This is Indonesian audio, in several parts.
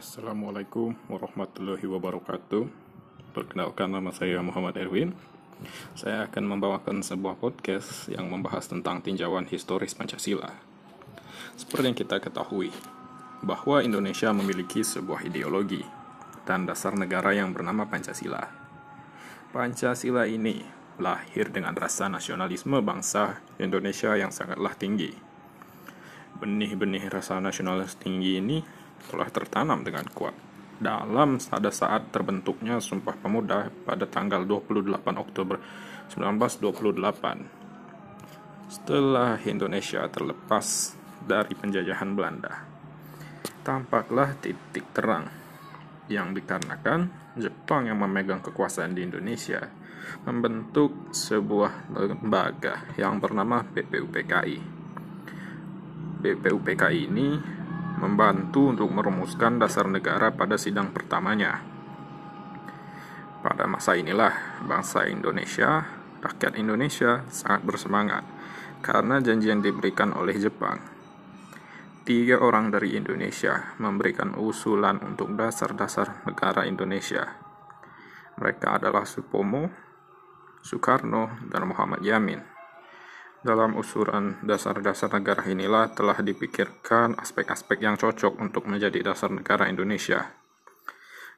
Assalamualaikum warahmatullahi wabarakatuh. Perkenalkan nama saya Muhammad Erwin. Saya akan membawakan sebuah podcast yang membahas tentang tinjauan historis Pancasila. Seperti yang kita ketahui, bahwa Indonesia memiliki sebuah ideologi dan dasar negara yang bernama Pancasila. Pancasila ini lahir dengan rasa nasionalisme bangsa Indonesia yang sangatlah tinggi. Benih-benih rasa nasionalis tinggi ini telah tertanam dengan kuat dalam pada saat terbentuknya Sumpah Pemuda pada tanggal 28 Oktober 1928 setelah Indonesia terlepas dari penjajahan Belanda. Tampaklah titik terang yang dikarenakan Jepang yang memegang kekuasaan di Indonesia membentuk sebuah lembaga yang bernama BPUPKI. BPUPKI ini membantu untuk merumuskan dasar negara pada sidang pertamanya. Pada masa inilah bangsa Indonesia, rakyat Indonesia sangat bersemangat karena janji yang diberikan oleh Jepang. Tiga orang dari Indonesia memberikan usulan untuk dasar-dasar negara Indonesia. Mereka adalah Supomo, Soekarno, dan Muhammad Yamin. Dalam usulan dasar-dasar negara inilah telah dipikirkan aspek-aspek yang cocok untuk menjadi dasar negara Indonesia.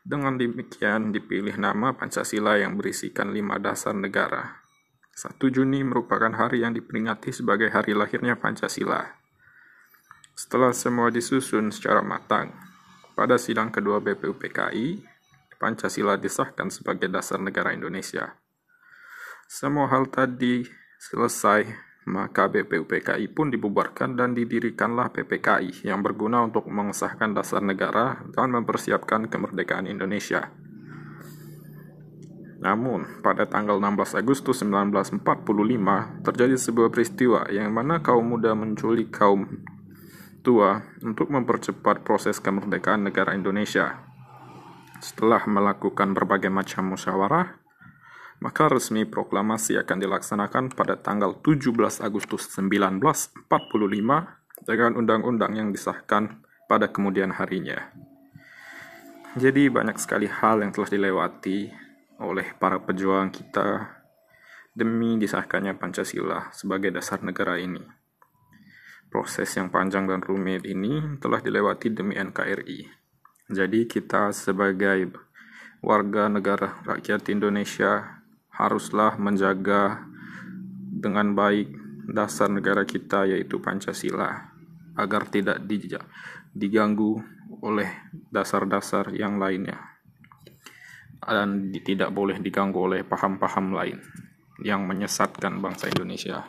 Dengan demikian dipilih nama Pancasila yang berisikan lima dasar negara. 1 Juni merupakan hari yang diperingati sebagai hari lahirnya Pancasila. Setelah semua disusun secara matang, pada sidang kedua BPUPKI, Pancasila disahkan sebagai dasar negara Indonesia. Semua hal tadi selesai maka BPUPKI pun dibubarkan dan didirikanlah PPKI yang berguna untuk mengesahkan dasar negara dan mempersiapkan kemerdekaan Indonesia. Namun, pada tanggal 16 Agustus 1945 terjadi sebuah peristiwa yang mana kaum muda menculik kaum tua untuk mempercepat proses kemerdekaan negara Indonesia. Setelah melakukan berbagai macam musyawarah, maka resmi proklamasi akan dilaksanakan pada tanggal 17 Agustus 1945 dengan undang-undang yang disahkan pada kemudian harinya. Jadi banyak sekali hal yang telah dilewati oleh para pejuang kita demi disahkannya Pancasila sebagai dasar negara ini. Proses yang panjang dan rumit ini telah dilewati demi NKRI. Jadi kita sebagai warga negara rakyat Indonesia haruslah menjaga dengan baik dasar negara kita yaitu Pancasila agar tidak diganggu oleh dasar-dasar yang lainnya dan tidak boleh diganggu oleh paham-paham lain yang menyesatkan bangsa Indonesia.